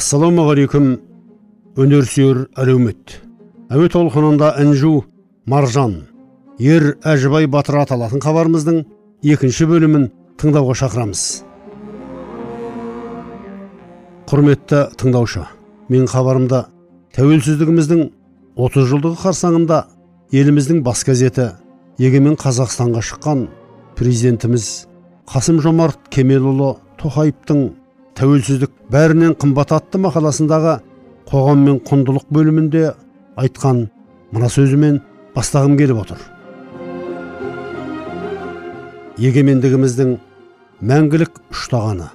Ассалаумағалейкум өнерсүйер әлеумет. Әуе толқынында інжу маржан ер әжібай батыр аталатын хабарымыздың екінші бөлімін тыңдауға шақырамыз. Құрметті тыңдаушы мен хабарымда тәуелсіздігіміздің 30 жылдығы қарсаңында еліміздің бас газеті егемен қазақстанға шыққан президентіміз қасым жомарт кемелұлы тоқаевтың тәуелсіздік бәрінен қымбат атты мақаласындағы қоғам мен құндылық бөлімінде айтқан мына сөзімен бастағым келіп отыр. Егемендігіміздің мәңгілік ұштағаны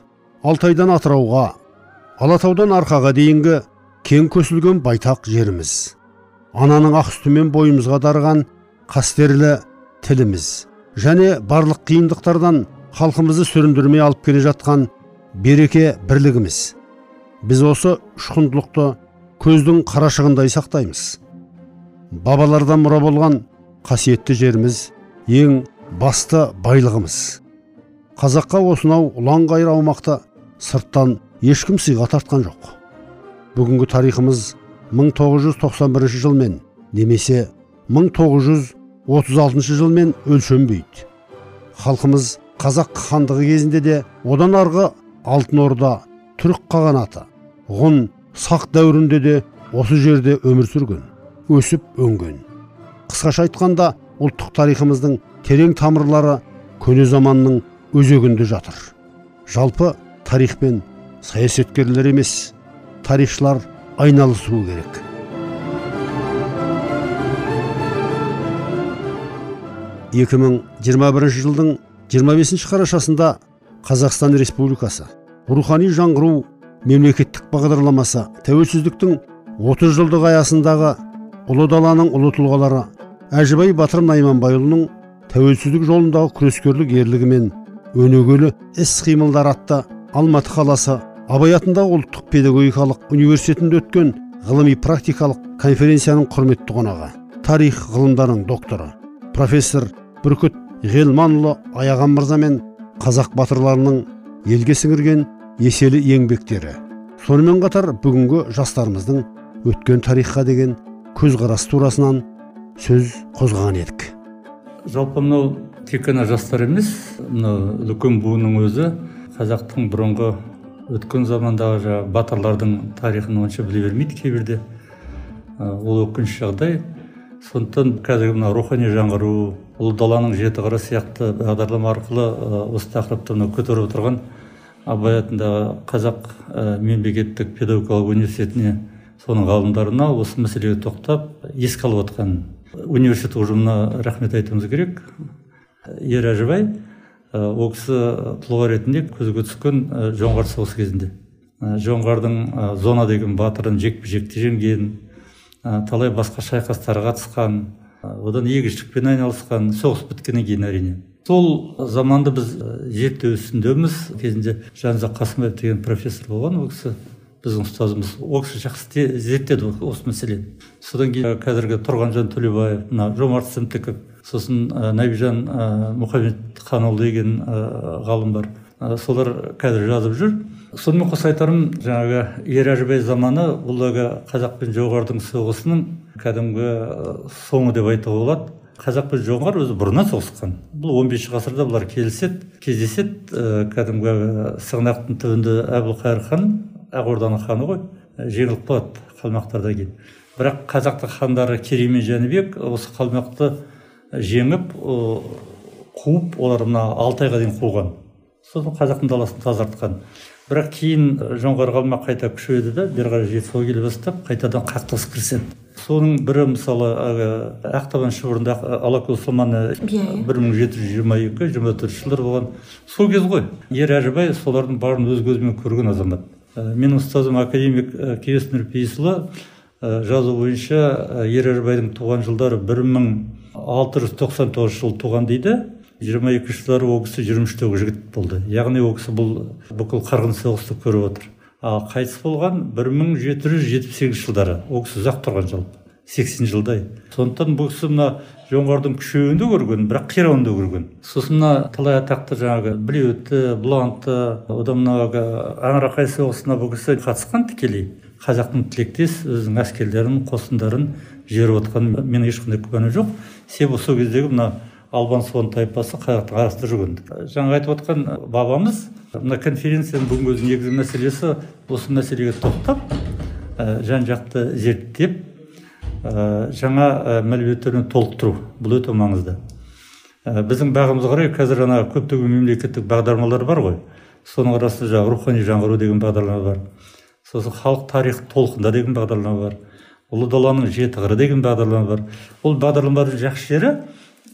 алтайдан атырауға алатаудан арқаға дейінгі кең көсілген байтақ жеріміз ананың ақ сүтімен бойымызға дарыған қастерлі тіліміз және барлық қиындықтардан халқымызды сүріндірмей алып келе жатқан береке бірлігіміз. Біз осы үш құндылықты көздің қарашығындай сақтаймыз. Бабалардан мұра болған қасиетті жеріміз ең басты байлығымыз. Қазаққа осынау ұлан ғайыр аумақты сырттан ешкім сыйға тартқан жоқ. Бүгінгі тарихымыз 1991 жылмен немесе 1936 жылмен өлшенбейді. Халқымыз қазақ хандығы кезінде де одан арғы алтын орда түрік қағанаты ғұн сақ дәуірінде де осы жерде өмір сүрген өсіп өнген. Қысқаша айтқанда ұлттық тарихымыздың терең тамырлары көне заманның өзегінде жатыр. Жалпы тарихпен саясаткерлер емес тарихшылар айналысуы керек. екі мың жиырма бірінші жылдың 25 қарашасында қазақстан республикасы. Рухани жаңғыру мемлекеттік бағдарламасы тәуелсіздіктің 30 жылдығы аясындағы ұлы даланың ұлы тұлғалары әжібай батыр найманбайұлының тәуелсіздік жолындағы күрескерлік ерлігі мен өнегелі іс қимылдар атты алматы қаласы абай атындағы ұлттық педагогикалық университетінде өткен ғылыми практикалық конференцияның құрметті қонағы тарих ғылымдарының докторы профессор бүркіт ғилманұлы аяған мырза мен қазақ батырларының елге сіңірген еселі еңбектері. Сонымен қатар бүгінгі жастарымыздың өткен тарихқа деген көзқарас турасынан сөз қозғаған едік. Жалпы мынау тек қана жастар емес мынау үлкен буынның өзі қазақтың бұрынғы өткен замандағы жаңағы батырлардың тарихын онша біле бермейді кейбірде. Ол өкінішті жағдай. Сондықтан қазіргі мына рухани жаңғыру ұлы даланың жеті қыры сияқты бағдарлама арқылы осы тақырыпты мынау көтеріп отырған абай атындағы қазақ мемлекеттік педагогикалық университетіне соның ғалымдарына осы мәселеге тоқтап еске алып отқан университет ұжымына рахмет айтуымыз керек. Ер әжібай ол кісі тұлға ретінде көзге түскен жоңғар соғысы кезінде. Жоңғардың зона деген батырын жекпе жекте жеңген талай басқа шайқастарға қатысқан одан егіншілікпен айналысқан соғыс біткеннен кейін әрине. Сол заманды біз зерттеу үстіндеміз. Кезінде жанзақ қасымбаев деген профессор болған ол кісі біздің ұстазымыз. Ол кісі жақсы зерттеді осы мәселені. Содан кейін қазіргі тұрғанжан төлебаев мына жомарт сімтіков сосын нәбижан мұхамедханұлы деген ғалым бар. Солар қазір жазып жүр. Сонымен қоса айтарым жаңағы ер әжібай заманы бұл қазақ пен жоңғардың соғысының кәдімгі соңы деп айтуға болады. Қазақ пен жоңғар өзі бұрыннан соғысқан. Бұл 15 ғасырда бұлар келіседі кездеседі кәдімгі сығанақтың түбінде әбілқайыр хан ақ орданың ханы ғой жеңіліп қалады қалмақтардан кейін. Бірақ қазақтың хандары керей мен жәнібек осы қалмақты жеңіп қуып олар мына алтайға дейін қуған. Сосын қазақтың даласын тазартқан. Бірақ кейін жоңғар қалмақ қайта күшейді да бері қарай жетісуға келе бастап қайтадан қақтығыс кіріседі. Соның бірі мысалы әлгі ақтабан шұбырында алакөл соманы иә иә. бір мың жеті жүз жиырма екі жиырма төртінші жылдар болған. Сол кез ғой. Ер әжібай солардың барын өз көзімен көрген азамат. Менің ұстазым академик кеңес нұрпейісұлы жазу бойынша ер әжібайдың туған жылдары бір мың алты жүз тоқсан тоғызыншы жылы туған дейді. Жиырма екінші жылдары ол кісі жиырма үштегі жігіт болды. Яғни ол кісі бұл бүкіл қарғын соғысты көріп отыр. Ал қайтыс болған бір мың жеті жүз жетпіс сегізінші жылдары. Ол кісі ұзақ тұрған жалпы. сексен жылдай. Сондықтан бұл кісі мына жоңғардың күшеуін де көрген бірақ қирауын да көрген. Сосын мына талай атақты жаңағы білеуітті бұланты одан мына аңырақай соғысына бұл кісі қатысқан тікелей. Қазақтың тілектес өзінің әскерлерін қосындарын жіберіп отқан менің ешқандай күмәнім жоқ. Себебі сол кездегі мына албан суан тайпасы қазақтың арасында жүрген жаңа айтып отқан бабамыз мына конференцияның бүгінгі өзі негізгі мәселесі осы мәселеге тоқтап ә, жан жақты зерттеп ә, жаңа ә, мәліметтермен толықтыру. Бұл өте маңызды. Ә, біздің бағымызға қарай қазір ана көптеген мемлекеттік бағдарламалар бар ғой. Соның арасында жаңағы рухани жаңғыру деген бағдарлама бар. Сосын халық тарихы толқында деген бағдарлама бар. Ұлы даланың жеті қыры деген бағдарлама бар. Ол бағдарламалардың жақсы жері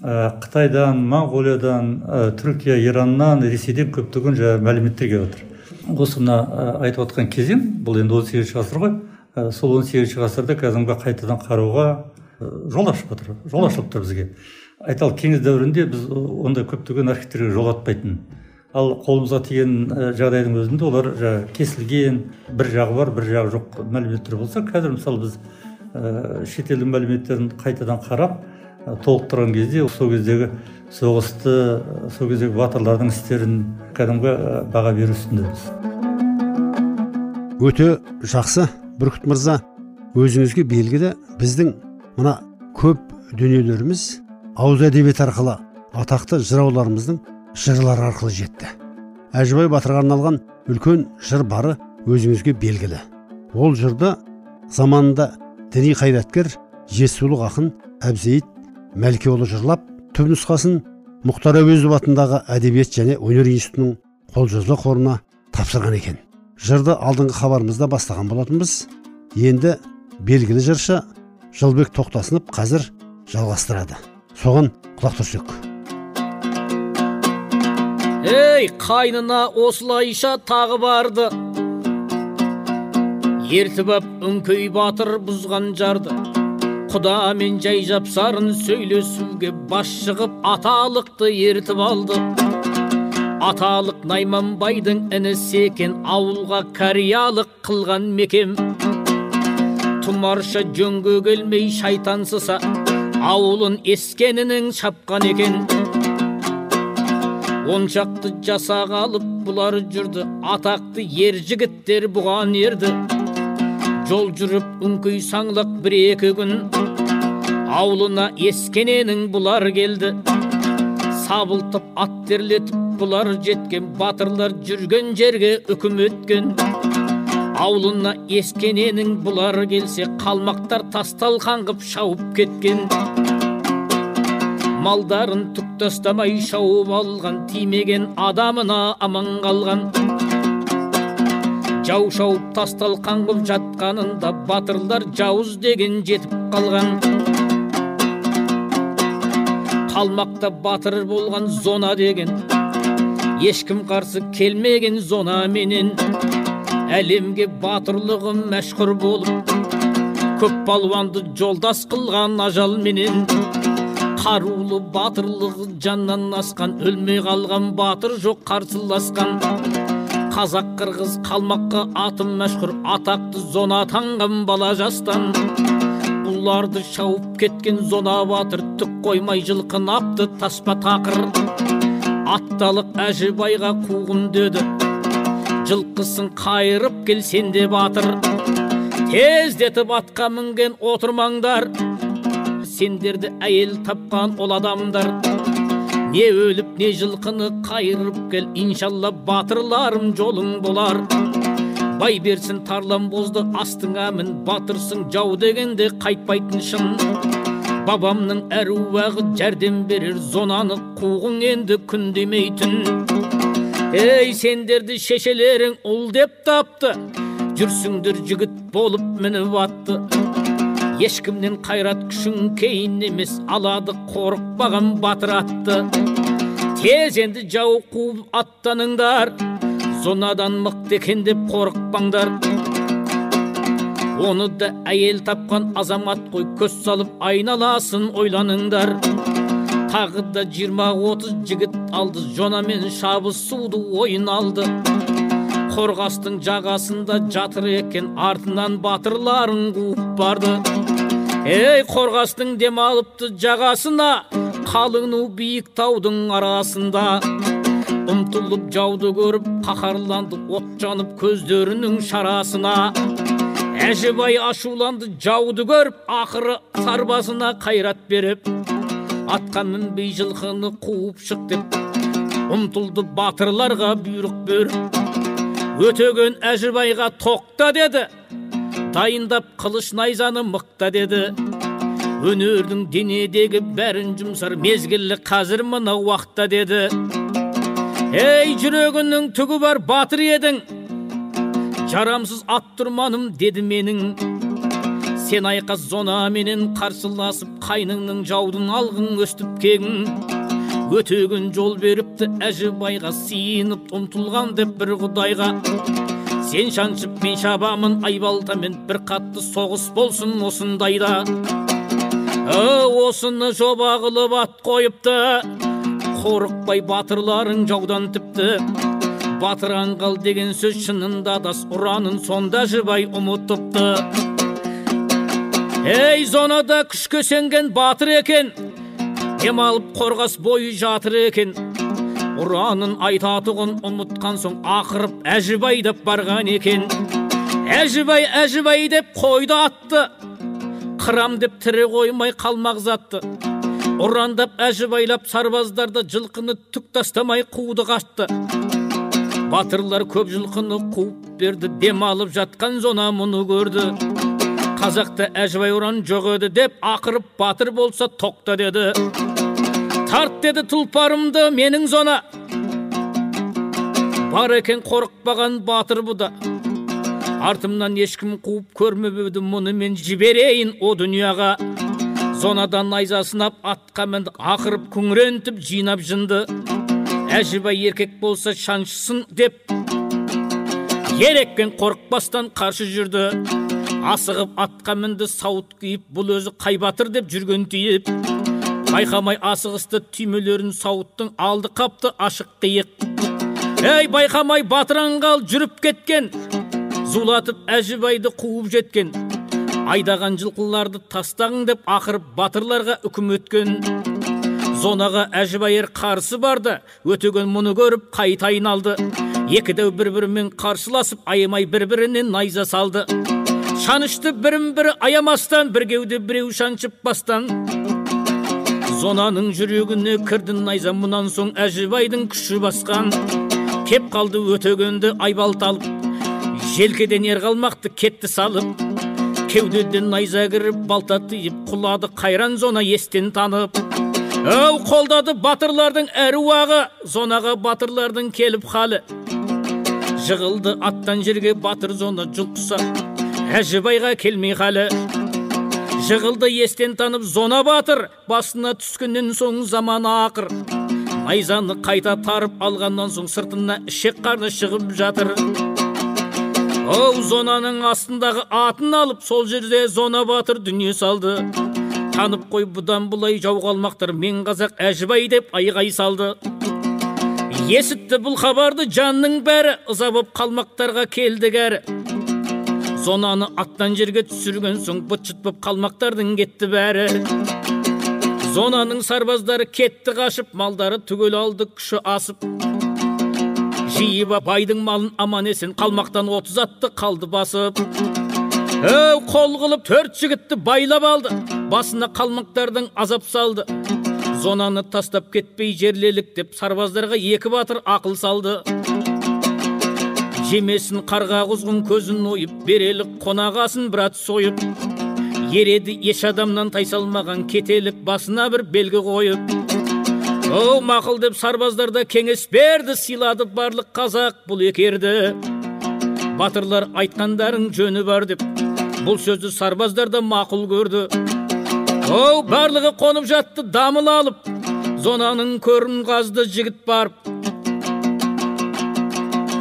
қытайдан моңғолиядан ә, түркия ираннан ресейден көптеген жаңағы мәліметтер келіп жатыр осы мына ә, айтып отқан кезең бұл енді он сегізінші ғасыр ғой. Сол он сегізінші ғасырда кәдімгі қайтадан қарауға ә, жол ашып отыр жол ашылып тұр бізге. Айталық кеңес дәуірінде біз ондай көптеген архивтерге жол атпайтын ал қолымызға тиген жағдайдың өзінде олар жаңағы кесілген бір жағы бар бір жағы жоқ мәліметтер болса қазір мысалы біз ә, шетелдің мәліметтерін қайтадан қарап толықтырған кезде сол кездегі соғысты сол кездегі батырлардың істерін кәдімгі баға беру үстіндеміз. Өте жақсы бүркіт мырза. Өзіңізге белгілі біздің мына көп дүниелеріміз ауыз әдебиеті арқылы атақты жырауларымыздың жырлары арқылы жетті. Әжібай батырға арналған үлкен жыр бары өзіңізге белгілі. Ол жырды заманында діни қайраткер жетісулық ақын әбзейіт мәлкеұлы жырлап түпнұсқасын мұхтар әуезов атындағы әдебиет және өнер институтының қолжазба қорына тапсырған екен. Жырды алдыңғы хабарымызда бастаған болатынбыз. Енді белгілі жыршы жылбек тоқтасынов қазір жалғастырады. Соған құлақ түрсек. Ей қайнына осылайша тағы барды. Ертіп ап үңкей батыр бұзған жарды. Құдамен жай жапсарын сөйлесуге бас шығып аталықты ертіп алды аталық найманбайдың інісі екен ауылға кореялық қылған мекем тұмарша жөнге келмей шайтансыса ауылын ескенінің шапқан екен он шақты жасақ алып бұлар жүрді атақты ер жігіттер бұған ерді жол жүріп үңкей саңлақ бір екі күн. Аулына ескененің бұлар келді. Сабылтып ат терлетіп бұлар жеткен батырлар жүрген жерге үкім өткен. Аулына ескененің бұлар келсе қалмақтар тасталқан қып шауып кеткен. Малдарын түк тастамай шауып алған тимеген адамына аман қалған. Жау шауып тасталқан қып жатқанында батырлар жауыз деген жетіп қалған. Қалмақта батыр болған зона деген ешкім қарсы келмеген зона менен. Әлемге батырлығы мәшһүр болып көп балуанды жолдас қылған ажал менен. Қарулы батырлығы жаннан асқан өлмей қалған батыр жоқ қарсыласқан. Қазақ қырғыз қалмаққа атым мәшһүр атақты зона атанған бала жастан. Бұларды шауып кеткен зона батыр түк қоймай жылқынапты таспа тақыр. Атталық әжібайға қуғын деді жылқысын қайырып келсен де батыр. Тездетіп атқа мінген отырмаңдар сендерді әйел тапқан ол адамдар. Не өліп не жылқыны қайырып кел иншалла батырларым жолың болар бай берсін тарлан бозды астыңа мін батырсың жау дегенде қайтпайтын шын бабамның әруағы жәрдем берер зонаны қуғын енді күн демейтін ей сендерді шешелерің ұл деп тапты жүрсіңдер жігіт болып мініп атты ешкімнен қайрат күшің кейін емес алады қорықпаған батыр атты. Тез енді жау қуып аттаныңдар зонадан мықты екен деп қорықпаңдар. Оны да әйел тапқан азамат қой көз салып айналасын ойланыңдар. Тағы да жиырма отыз жігіт алды жонамен шабысуды ойын алды. Қорғастың жағасында жатыр екен артынан батырларын қуып барды. Ей қорғастың дем алыпты жағасына қалың ну биік таудың арасында. Ұмтылып жауды көріп қаһарланды от жанып көздерінің шарасына. Әжібай ашуланды жауды көріп ақыры сарбазына қайрат беріп. Атқа мінбей жылқыны қуып шық деп ұмтылды батырларға бұйрық беріп. Өтеген әжібайға тоқта деді. Дайындап қылыш найзаны мықта деді. Өнердің денедегі бәрін жұмсар мезгілі қазір мына уақытта деді. Ей жүрегінің түгі бар батыр едің. Жарамсыз ат тұрманым деді менің. Сен айқас зонаменен қарсыласып қайныңның жаудың алғың өстіп кегің. Өтегін жол беріпті әжібайға сиынып ұмтылған деп бір құдайға. Сен шаншып мен шабамын айбалтамен бір қатты соғыс болсын осындайда. Осыны жоба қылып ат қойыпты. Қорықпай батырларың жаудан тіпті. Батыр аңғал деген сөз шынында да ұранын сонда жыбай ұмытыпты. Ей зонада күшке сенген батыр екен. Демалып қорғас бойы жатыр екен ұранын айтатұғын ұмытқан соң ақырып әжібай деп барған екен әжібай әжібай деп қойды атты қырам деп тірі қоймай қалмақ затты ұрандап әжібайлап сарбаздарды жылқыны түк тастамай қуды қашты батырлар көп жылқыны қуып берді дем алып жатқан зона мұны көрді қазақта әжібай ұран жоқ еді деп ақырып батыр болса тоқта деді тарт деді тұлпарымды менің зона. Бар екен қорықпаған батыр бұда. Артымнан ешкім қуып көрмеп мұны мен жіберейін о дүнияға. Зонадан найза сынап атқа мінді ақырып күңірентіп жинап жынды. Әжібай еркек болса шаншысын деп. Ерекпен қорықпастан қарсы жүрді. Асығып атқа мінді сауыт киіп бұл өзі қай батыр деп жүрген тиіп. Байқамай асығысты түймелерін сауыттың алды қапты ашық қиық. Ей байқамай батыр аңғал жүріп кеткен. Зулатып әжібайды қуып жеткен. Айдаған жылқыларды тастағың деп ақырып батырларға үкім өткен. Зонаға әжібайыр қарсы барды өтеген мұны көріп қайта айналды. Екі дәу бір бірімен қарсыласып аямай бір бірінен найза салды. Шанышты бірін бірі аямастан бір кеуде біреу шаншып бастан. Зонаның жүрегіне кірді найза мұнан соң әжібайдың күші басқан. Кеп қалды өтегенді айбалталып желкеден ер қалмақты кетті салып. Кеудеден найза кіріп балта тиіп құлады қайран зона естен танып. Әу қолдады батырлардың әруағы зонаға батырлардың келіп халі. Жығылды аттан жерге батыр зона жұлқыса әжібайға келмей халі. Жығылды естен танып зона батыр басына түскеннен соң заманы ақыр. Найзаны қайта тарып алғаннан соң сыртына ішек қарны шығып жатыр. Оу зонаның астындағы атын алып сол жерде зона батыр дүние салды. Танып қой бұдан бұлай жау қалмақтар мен қазақ әжібай деп айғай салды. Есітті бұл хабарды жанның бәрі ыза боп қалмақтарға келді кәрі. Зонаны аттан жерге түсірген соң быт шыт қалмақтардың кетті бәрі зонаның сарбаздары кетті қашып малдары түгел алды күші асып жиып байдың малын аман есен қалмақтан отыз атты қалды басып әу қол қылып төрт жігітті байлап алды басына қалмақтардың азап салды зонаны тастап кетпей жерлелік деп сарбаздарға екі батыр ақыл салды жемесін қарға құзғын көзін ойып берелік қонағасын брат сойып. Ереді еш адамнан тайсалмаған кетелік басына бір белгі қойып. Оу мақұл деп сарбаздарда кеңес берді сыйлады барлық қазақ бұл екерді. Батырлар айтқандарың жөні бар деп бұл сөзді сарбаздар да мақұл көрді. Оу барлығы қонып жатты дамыл алып зонаның көрін қазды жігіт барып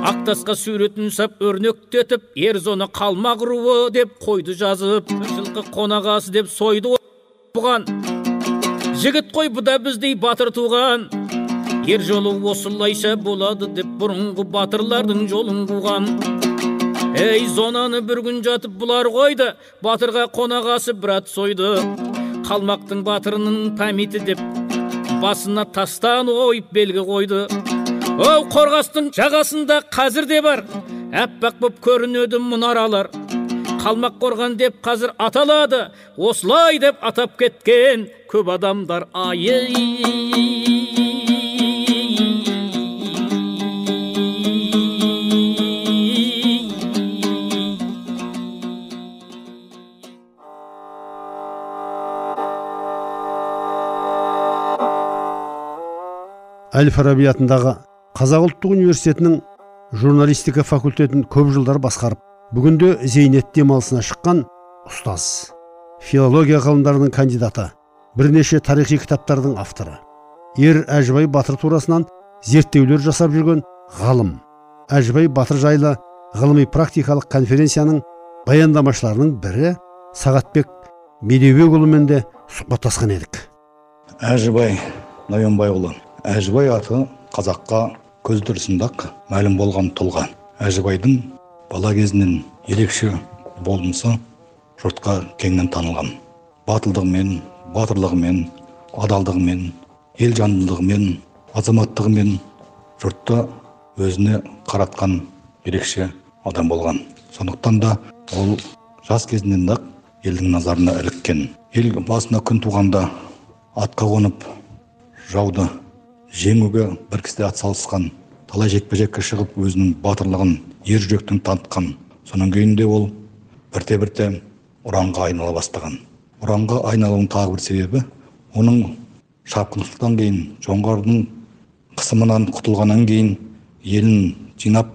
ақтасқа суретін сап өрнектетіп ер зона қалмақ руы деп қойды жазып жылқы қонағасы деп сойды бұған жігіт қой бұда біздей батыр туған. Ер жолы осылайша болады деп бұрынғы батырлардың жолын қуған. Ей зонаны бір күн жатып бұлар қойды батырға қонағасы бір ат сойды. Қалмақтың батырының памяті деп басына тастан ойып белгі қойды. Оу қорғастың жағасында қазір де бар. Аппақ боп көрінеді мұнаралар қалмақ қорған деп қазір аталады. Осылай деп атап кеткен көп адамдар ай әл фараби атындағы қазақ ұлттық университетінің журналистика факультетін көп жылдар басқарып бүгінде зейнет демалысына шыққан ұстаз филология ғылымдарының кандидаты бірнеше тарихи кітаптардың авторы ер әжібай батыр турасынан зерттеулер жасап жүрген ғалым әжібай батыр жайлы ғылыми практикалық конференцияның баяндамашыларының бірі сағатбек медеубекұлымен де сұхбаттасқан едік. Әжібай ноянбайұлы әжібай аты қазаққа көз тұрысында-ақ мәлім болған тұлға әжібайдың бала кезінен ерекше болмысы жұртқа кеңінен танылған. Батылдығымен батырлығымен адалдығымен ел жандылығымен азаматтығымен жұртты өзіне қаратқан ерекше адам болған. Сондықтан да ол жас кезінен ақ елдің назарына іліккен. Ел басына күн туғанда атқа қонып жауды жеңуге бір кісіде атсалысқан талай жекпе жекке шығып өзінің батырлығын ер жүректің танытқан. Содан кейін де ол бірте бірте ұранға айнала бастаған. Ұранға айналуының тағы бір себебі оның шапқыншылықтан кейін жоңғардың қысымынан құтылғаннан кейін елін жинап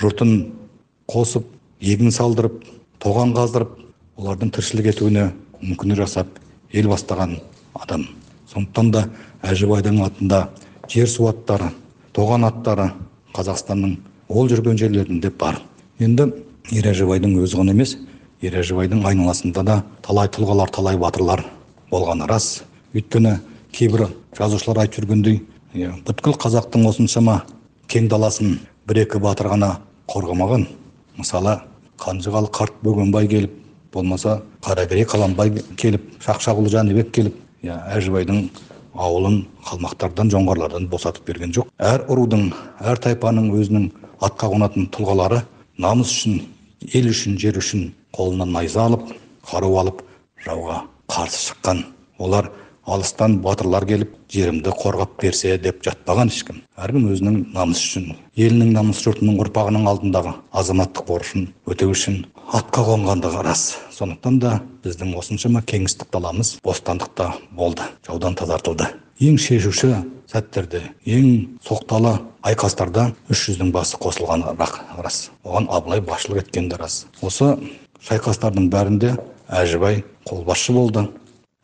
жұртын қосып егін салдырып тоған қаздырып олардың тіршілік етуіне мүмкіндік жасап ел бастаған адам. Сондықтан да әжібайдың атында жер су аттары тоған аттары қазақстанның ол жүрген жерлерінде бар. Енді ер әжібайдың өзі ғана емес ер әжібайдың айналасында да талай тұлғалар талай батырлар болғаны рас. Өйткені кейбір жазушылар айтып жүргендей иә, бүткіл қазақтың осыншама кең даласын бір екі батыр ғана қорғамаған. Мысалы қанжығалы қарт бөгенбай келіп болмаса қаракерей қаланбай келіп шақшағұлы жәнібек келіп әжібайдың ауылын қалмақтардан жоңғарлардан босатып берген жоқ. Әр рудың әр тайпаның өзінің атқа қонатын тұлғалары намыс үшін ел үшін жер үшін қолына найза алып қару алып жауға қарсы шыққан. Олар алыстан батырлар келіп жерімді қорғап берсе деп жатпаған ешкім. Әркім өзінің намысы үшін елінің намысы жұртының ұрпағының алдындағы азаматтық борышын өтеу үшін атқа қонғандығы рас. Сондықтан да біздің осыншама кеңістік даламыз бостандықта болды жаудан тазартылды. Ең шешуші сәттерде ең соқталы айқастарда үш жүздің басы қосылғаны рас. Оған абылай басшылық еткені де рас. Осы шайқастардың бәрінде әжібай қолбасшы болды.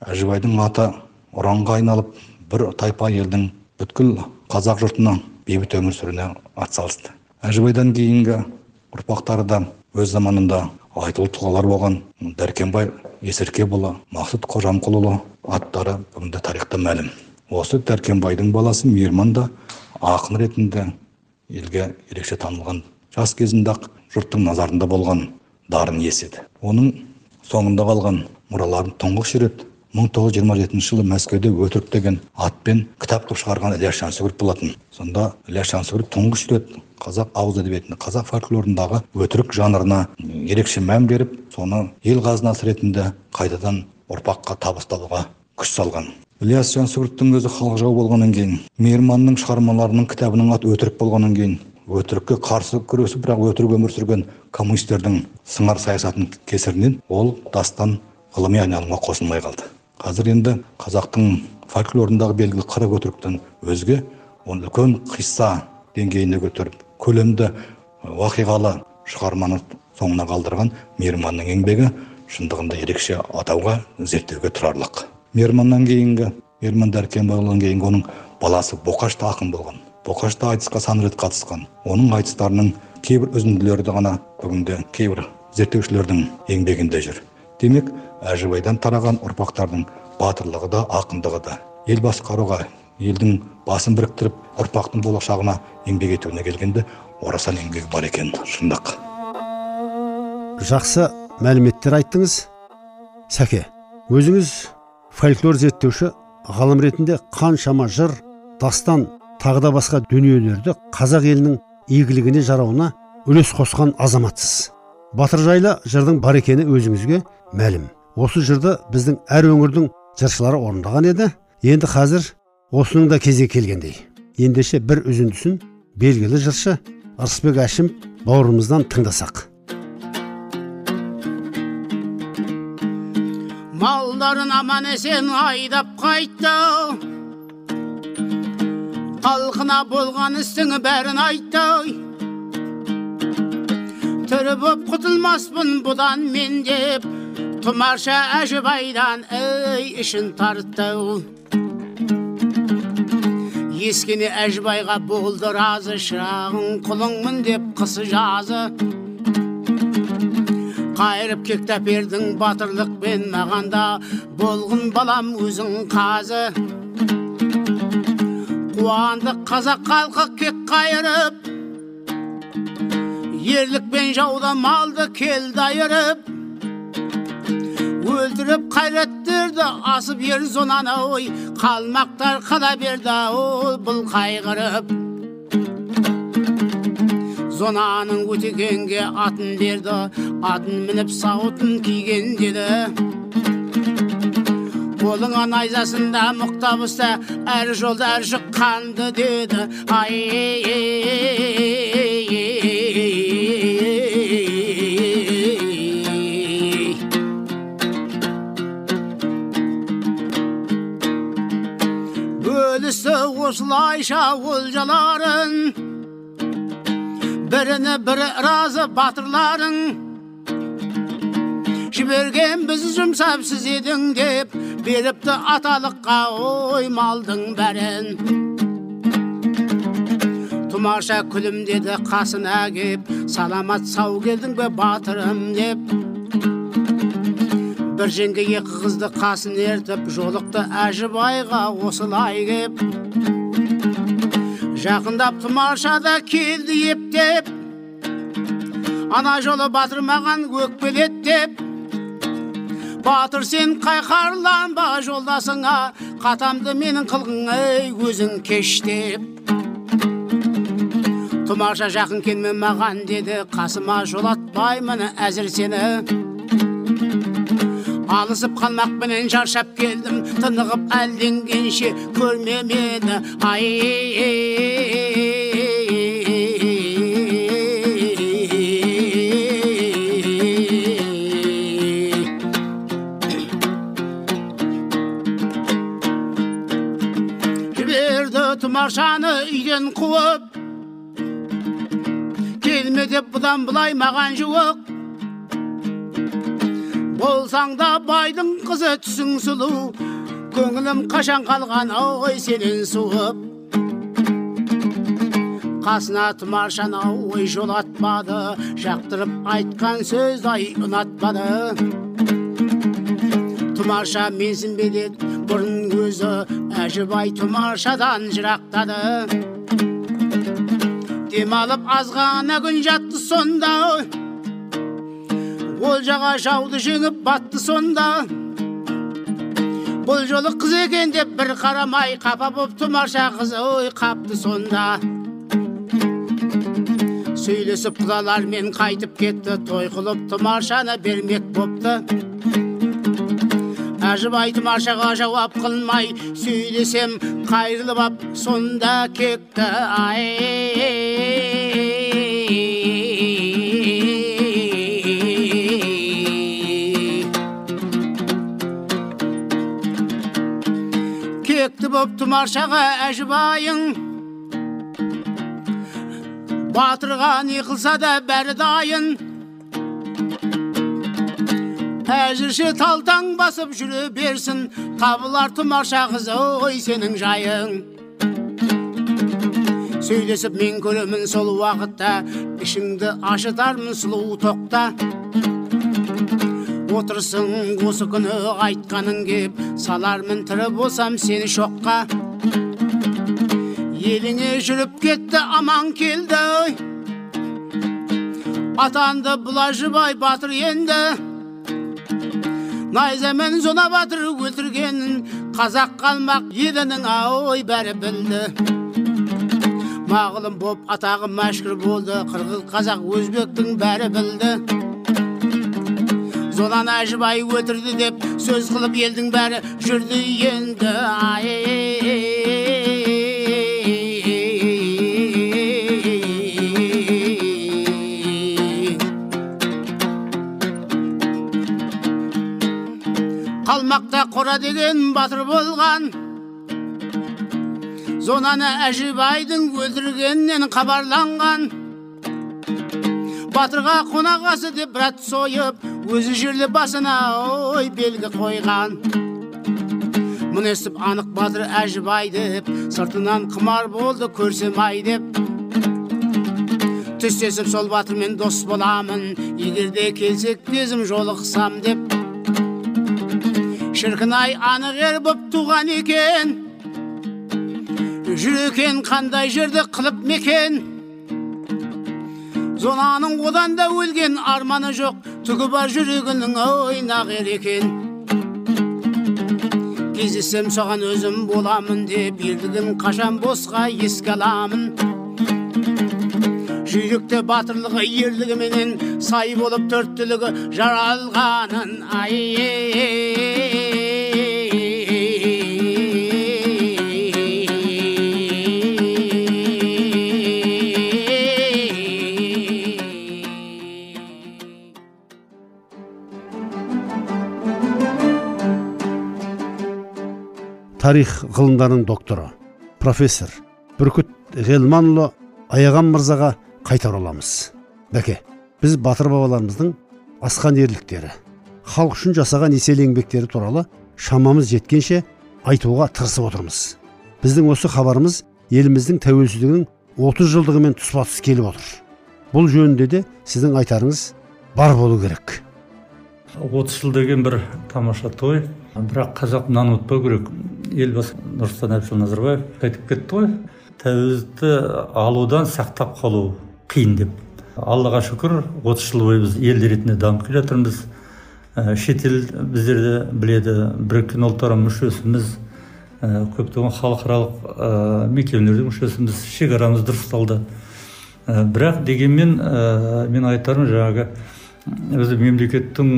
Әжібайдың аты ұранға айналып бір тайпа елдің бүткіл қазақ жұртының бейбіт өмір сүруіне атсалысты әжібайдан кейінгі ұрпақтары да өз заманында айтулы тұлғалар болған дәркембай есіркепұлы мақсұт қожамқұлұлы аттары бүгінде тарихта мәлім. Осы дәркембайдың баласы мейірман да ақын ретінде елге ерекше танылған. Жас кезінде ақ жұрттың назарында болған дарын иесі еді оның соңында қалған мұраларын тұңғыш рет мың тоғыз жүз жиырма жетінші жылы мәскеуде өтірік деген атпен кітап қылып шығарған ілияс жансүгіров болатын. Сонда ілияс жансүгіров тұңғыш рет қазақ ауыз әдебиетінде қазақ фольклорындағы өтірік жанрына ерекше мән беріп соны ел қазынасы ретінде қайтадан ұрпаққа табысталуға күш салған. Ілияс жансүгіровтің өзі халық жауы болғаннан кейін мейірманның шығармаларының кітабының аты өтірік болғаннан кейін өтірікке қарсы күресіп бірақ өтірік өмір сүрген коммунистердің сыңар саясатының кесірінен ол дастан ғылыми айналымға қосылмай қалды. Қазір енді қазақтың фольклорындағы белгілі қырық өтіріктен өзге оны үлкен қисса деңгейіне көтеріп көлемді уақиғалы шығарманы соңына қалдырған мейірманның еңбегі шындығында ерекше атауға зерттеуге тұрарлық. Мейірманнан кейінгі мейірман дәркембайұлынан кейінгі оның баласы боқаш та ақын болған. Боқаш та айтысқа сан рет қатысқан. Оның айтыстарының кейбір үзінділері ғана бүгінде кейбір зерттеушілердің еңбегінде жүр. Демек әжібайдан тараған ұрпақтардың батырлығы да ақындығы да. Ел басқаруға елдің басын біріктіріп ұрпақтың болашағына еңбек етуіне келгенде орасан еңбегі бар екен шындық. Жақсы мәліметтер айттыңыз. Сәке өзіңіз фольклор зерттеуші ғалым ретінде қаншама жыр дастан тағы да басқа дүниелерді қазақ елінің игілігіне жарауына үлес қосқан азаматсыз. Батыр жайлы жырдың бар екені өзіңізге мәлім осы жырды біздің әр өңірдің жыршылары орындаған еді. Енді қазір осының да кезегі келгендей. Ендеше бір үзіндісін белгілі жыршы ырысбек әшім бауырымыздан тыңдасақ. Малдарын аман есен айдап қайтты. Халқына болған істің бәрін айтты. Тірі боп құтылмаспын бұдан мен деп. Тұмарша әжібайдан ей ішін тартты ескене әжібайға болды разы шырағың құлыңмын деп қысы жазы қайырып кек тәпердің батырлықпен мағанда болғын балам өзің қазы қуанды қазақ халқы кек қайырып ерлікпен жауда малды келді айырып өлтіріп қайраттерді асып ер зонаны ой қалмақтар қала берді ол бұл қайғырып зонаның өтегенге атын берді атын мініп сауытын киген деді қолыңа найзасында мұқтабыста әр жолда шыққанды деді ай осылайша олжаларын біріне бірі разы батырларың жіберген біз жұмсап сіз едің деп беріпті аталыққа ой малдың бәрін тұмарша күлімдеді қасына кеп саламат сау келдің бе батырым деп бір жеңге екі қызды қасын ертіп жолықты әжібайға осылай кеп жақындап тұмарша да келді ептеп ана жолы батыр маған өкпелеттеп батыр сен қайқарланба жолдасыңа қатамды менің қылғың ей өзің кеш деп. Тұмарша жақын келме маған деді қасыма жолатпаймын әзір сені. Алысып қалмақпенен шаршап келдім тынығып әлденгенше көрме мені ай жіберді тұмаршаны үйден қуып келме деп бұдан былай маған жуық болсаң да байдың қызы түсің сұлу. Көңілім қашан қалған ой сенен суып қасына тұмаршаны ой жолатпады жақтырып айтқан сөз ай ұнатпады. Тұмарша менсін бе деді бұрын өзі әжібай тұмаршадан жырақтады. Демалып азғана күн жатты сонда. Олжаға жауды жеңіп батты сонда бұл жолы қыз екен деп бір қарамай қапа боп тұмарша қыз ой қапты сонда сөйлесіп құдалармен қайтып кетті той қылып тұмаршаны бермек бопты әжібай тұмаршаға жауап қылмай сөйлесем қайрылып ап сонда кекті ай кекті боп тұмаршаға әжібайың. Батырға не қылса да бәрі дайын. Әзірше талтаң басып жүре берсін табылар тұмарша қыз ой сенің жайың. Сөйлесіп мен көремін сол уақытта ішіңді ашытармын сұлу тоқта. Отырсың осы күні айтқаның кеп салармын тірі болсам сені шоққа. Еліңе жүріп кетті аман келді атанды бұлажыбай батыр енді. Найзамен зона батыр өлтіргенін қазақ қалмақ елінің ой бәрі білді. Мағылым боп атағы мәшһүр болды қырғыз қазақ өзбектің бәрі білді. Зонаны әжібай өлтірді деп сөз қылып елдің бәрі жүрді енді ай қалмақта қора деген батыр болған зонаны әжібайдың өлтіргенінен хабарланған батырға қонағасы деп брат сойып өзі жерлі басына ой белгі қойған. Мұны естіп анық батыр әжібай деп сыртынан қымар болды көрсем ай деп. Түстесіп сол батырмен дос боламын егер де келсек кезім жолықсам деп. Шіркін ай анық ер боп туған екен. Жүр қандай жерді қылып мекен. Зонаның одан да өлген арманы жоқ түгі бар жүрегінің ойнақ ер екен кездессем соған өзім боламын деп ерлігін қашан босқа еске аламын жүйрікте батырлығы ерлігіменен сай болып төрттілігі жаралғанын ай тарих ғылымдарының докторы профессор бүркіт ғелманұлы аяған мырзаға қайта ораламыз бәке біз батыр бабаларымыздың асқан ерліктері халық үшін жасаған еселі еңбектері туралы шамамыз жеткенше айтуға тырысып отырмыз. Біздің осы хабарымыз еліміздің тәуелсіздігінің 30 жылдығымен тұспа тұс келіп отыр. Бұл жөнінде де сіздің айтарыңыз бар болу керек. отыз жыл деген бір тамаша той. Бірақ қазақ мынаны ұмытпау керек. Елбасы нұрсұлтан әбішұлы назарбаев айтып кетті ғой тәуелсіздікті алудан сақтап қалу қиын деп. Аллаға шүкір отыз жыл бойы біз ел ретінде дамып келе жатырмыз. Ә, шетел біздерді біледі біріккен ұлттар мүшесіміз ә, көптеген халықаралық ә, мекемелердің мүшесіміз шекарамыз дұрысталды. Ә, бірақ дегенмен мен айтарым жаңағы өзі мемлекеттің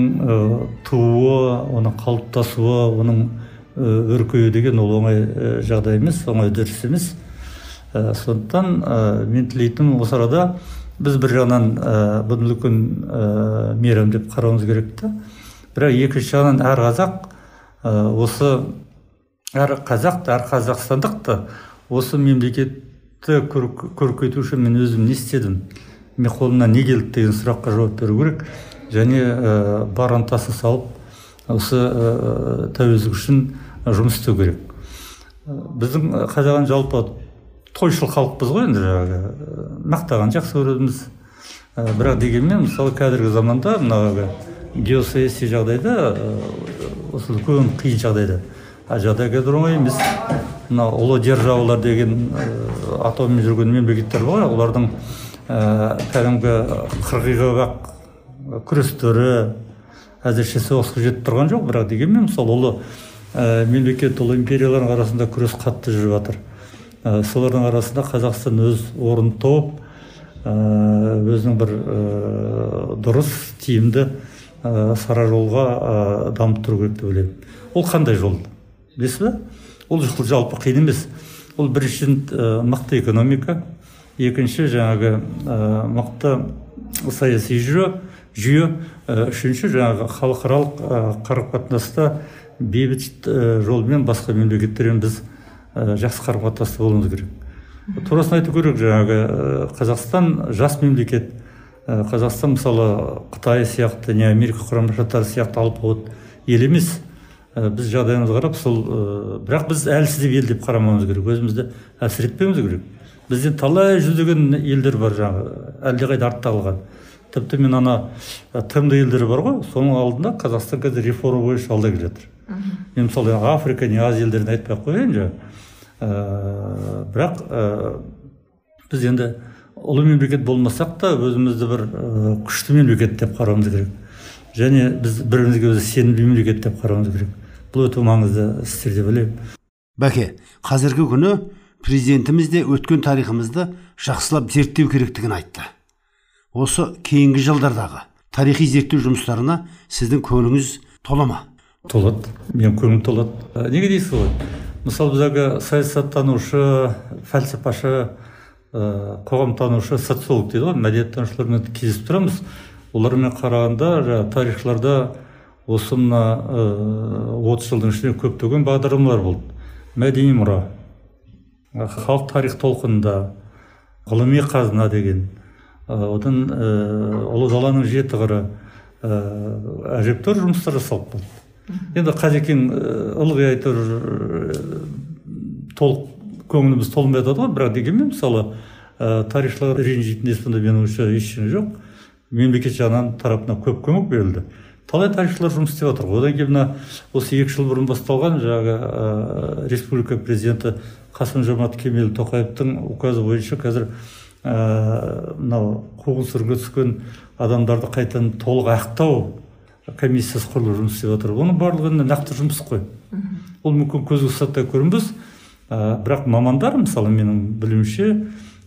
тууы оның қалыптасуы оның өркею деген ол оңай жағдай емес оңай үдеріс емес. Ә, сондықтан ә, мен тілейтінім осы арада біз бір жағынан ә, бұны үлкен ә, мейрам деп қарауымыз керек та бірақ екінші жағынан әр қазақ ә, осы әр қазақ әр қазақстандық та осы мемлекетті көркейту үшін мен өзім не істедім? Мен қолымнан не келді деген сұраққа жауап беру керек. Және ә, бар ынтасын салып осы ә, тәуелсіздік үшін жұмыс істеу керек. Біздің қазақ жалпы тойшыл халықпыз ғой енді жаңағы мақтаған жақсы көреміз бірақ дегенмен мысалы қазіргі заманда мына геосаяси жағдайда осы үлкен қиын жағдайда. Жағдай қазір оңай емес. Мына ұлы державалар деген атаумен жүрген мемлекеттер бар олардың ә, кәдімгі қырғиқабақ күрестері әзірше соғысқа жетіп тұрған жоқ бірақ дегенмен мысалы ұлы ә, мемлекет ұлы империялардың арасында күрес қатты жүріп жатыр. Ә, солардың арасында қазақстан өз орнын тауып ә, өзінің бір дұрыс тиімді сара жолға ә, дамып тұру керек деп ойлаймын. Ол қандай жол? Білесіз ба ол жалпы қиын емес. Ол біріншіден мықты экономика екінші жаңағы ә, мықты саяси жүйе жүйе үшінші жаңағы халықаралық қарым қатынаста бейбіт жолмен басқа мемлекеттермен біз жақсы қарым қатынаста болуымыз керек. Турасын айту керек жаңағы ә, қазақстан жас мемлекет ә, қазақстан мысалы қытай сияқты не америка құрама штаттары сияқты алпауыт ел емес. Ә, біз жағдайымызға қарап сол ә, бірақ біз әлсіз ел деп қарамауымыз керек. Өзімізді әлсіретпеуіміз керек. Бізден талай жүздеген елдер бар жаңағы әлдеқайда артта қалған. Тіпті мен ана тмд елдері бар ғой соның алдында қазақстан қазір реформа бойынша алда келе жатыр. Мен мысалы африка не азия елдерін айтпай ақ қояйын жаңағы ә, бірақ ә, біз енді ұлы мемлекет болмасақ та өзімізді бір ә, күшті мемлекет деп қарауымыз керек. Және біз бір бірімізге өзі сенімді мемлекет деп қарауымыз керек. Бұл өте маңызды істер деп ойлаймын. Бәке қазіргі күні президентіміз де өткен тарихымызды жақсылап зерттеу керектігін айтты. Осы кейінгі жылдардағы тарихи зерттеу жұмыстарына сіздің көңіліңіз тола ма? Толады. Менің көңілім толады. Ә, неге дейсіз ғой? Мысалы біз әлгі саясаттанушы фәлсапашы ә, қоғамтанушы социолог дейді ғой мәдениеттанушылармен кездесіп тұрамыз. Олармен қарағанда жаңағы тарихшыларда осы мына отыз жылдың ішінде көптеген бағдарламалар болды. Мәдени мұра. Халық тарих толқынында ғылыми қазына деген. Одан ұлы даланың жеті қыры әжептәуір жұмыстар жасалып болды енді қазекең ылғи әйтеуір толық көңіліміз толмай жатады ғой. Бірақ дегенмен мысалы тарихшылар ренжитіндей сондай менің ойымша ештеңе жоқ. Мемлекет жағынан тарапынан көп көмек берілді. Талай тарихшылар жұмыс істеп жатыр. Одан кейін мына осы екі жыл бұрын басталған жаңағы ә, республика президенті қасым жомарт кемел тоқаевтың указы бойынша қазір мынау ә, қуғын сүргінге түскен адамдарды қайтадан толық ақтау комиссиясы құрылып жұмыс істеп жатыр. Оның барлығы нақты жұмыс қой. Ол мүмкін көзге ұсаттай көрінбес. Ә, бірақ мамандар мысалы менің білуімше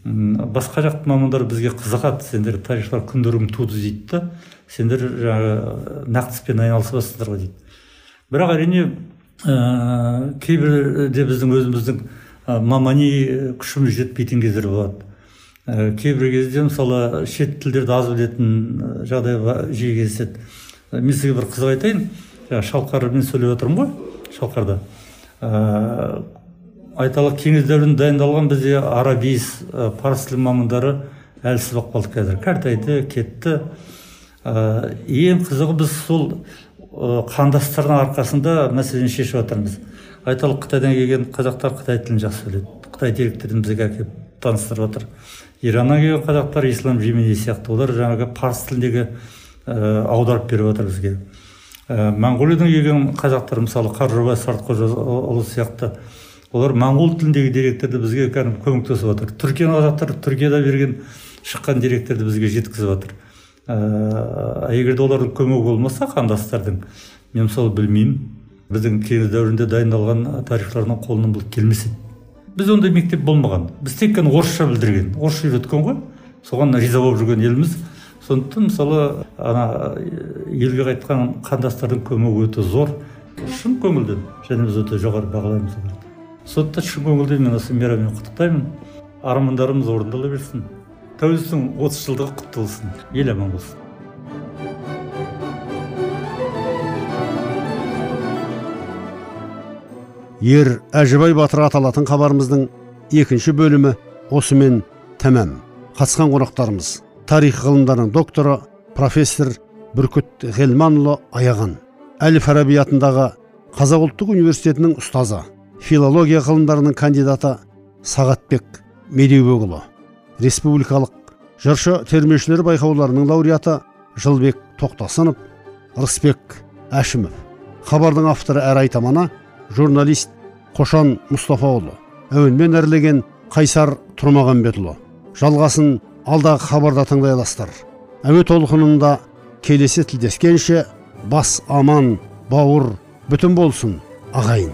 басқа жақтың мамандары бізге қызығады. Сендер тарихшылар күндерің туды дейді да. Сендер жаңағы нақты іспен айналысып жатсыңдар ғой дейді. Бірақ әрине ә, кейбірде біздің өзіміздің мамани күшіміз жетпейтін кездер болады. Ә, кейбір кезде мысалы шет тілдерді аз білетін жағдай жиі кездеседі. Мен сізге бір қызық айтайын. Жаңағы шалқармен сөйлеп жатырмын ғой шалқарда. Ә, айталық кеңес дәуірінде дайындалған бізде арабиз парсы тілі мамандары әлсіз болып қалды қазір. Кәртайды кетті. Ә, ең қызығы біз сол ә, қандастардың арқасында мәселені шешіп жатырмыз айталық қытайдан келген қазақтар қытай тілін жақсы біледі. Қытай деректерін бізге әкеліп таныстырып жатыр ираннан келген қазақтар ислам жемини сияқты. Олар жаңағы парсы тіліндегі ә, аударып беріп жатыр бізге. Ә, моңғолиядан келген қазақтар мысалы қаржыбай сартқожаұлы сияқты олар моңғол тіліндегі деректерді бізге кәдімгі көмектесіп жатыр түркияның қазақтары түркияда берген шыққан деректерді бізге жеткізіп жатыр ә, егер де олардың көмегі болмаса қандастардың мен мысалы білмеймін. Біздің кеңес дәуірінде дайындалған тарихшылардың қолынан бұл келмес еді бізде ондай мектеп болмаған. Біз тек қана орысша білдірген орысша үйреткен ғой. Соған риза болып жүрген елміз сондықтан мысалы ана елге қайтқан қандастардың көмегі өте зор. Шын көңілден. Және біз өте жоғары бағалаймыз сондықтан шын көңілден мен осы мейраммен құттықтаймын. Армандарымыз орындала берсін. Тәуелсіздіктің отыз жылдығы құтты болсын. Ел аман болсын. Ер әжібай батыр аталатын хабарымыздың екінші бөлімі осымен тәмам. Қатысқан қонақтарымыз тарих ғылымдарының докторы профессор бүркіт ғелманұлы аяған әл фараби атындағы қазақ ұлттық университетінің ұстазы филология ғылымдарының кандидаты сағатбек медеубекұлы республикалық жыршы термешілер байқауларының лауреаты жылбек тоқтасынов рысбек әшімов. Хабардың авторы әрі айтаманы журналист қошан мұстафаұлы. Әуенмен әрлеген қайсар тұрмағанбетұлы жалғасын алдағы хабарда тыңдай аласыздар әуе толқынында келесі тілдескенше бас аман бауыр бүтін болсын ағайын.